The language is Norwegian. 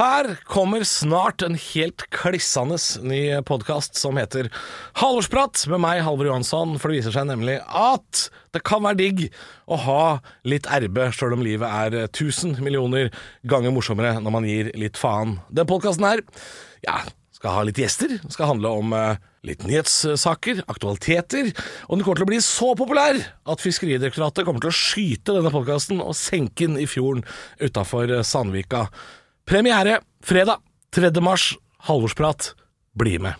Her kommer snart en helt klissende ny podkast som heter Halvorsprat med meg, Halvor Johansson. For det viser seg nemlig at det kan være digg å ha litt RB, sjøl om livet er 1000 millioner ganger morsommere når man gir litt faen. Den podkasten her, ja, skal ha litt gjester. Skal handle om eh, litt nyhetssaker, aktualiteter. Og den kommer til å bli så populær at Fiskeridirektoratet kommer til å skyte denne podkasten og senke den i fjorden utafor Sandvika. Premiere fredag 3. mars. Halvorsprat. Bli med.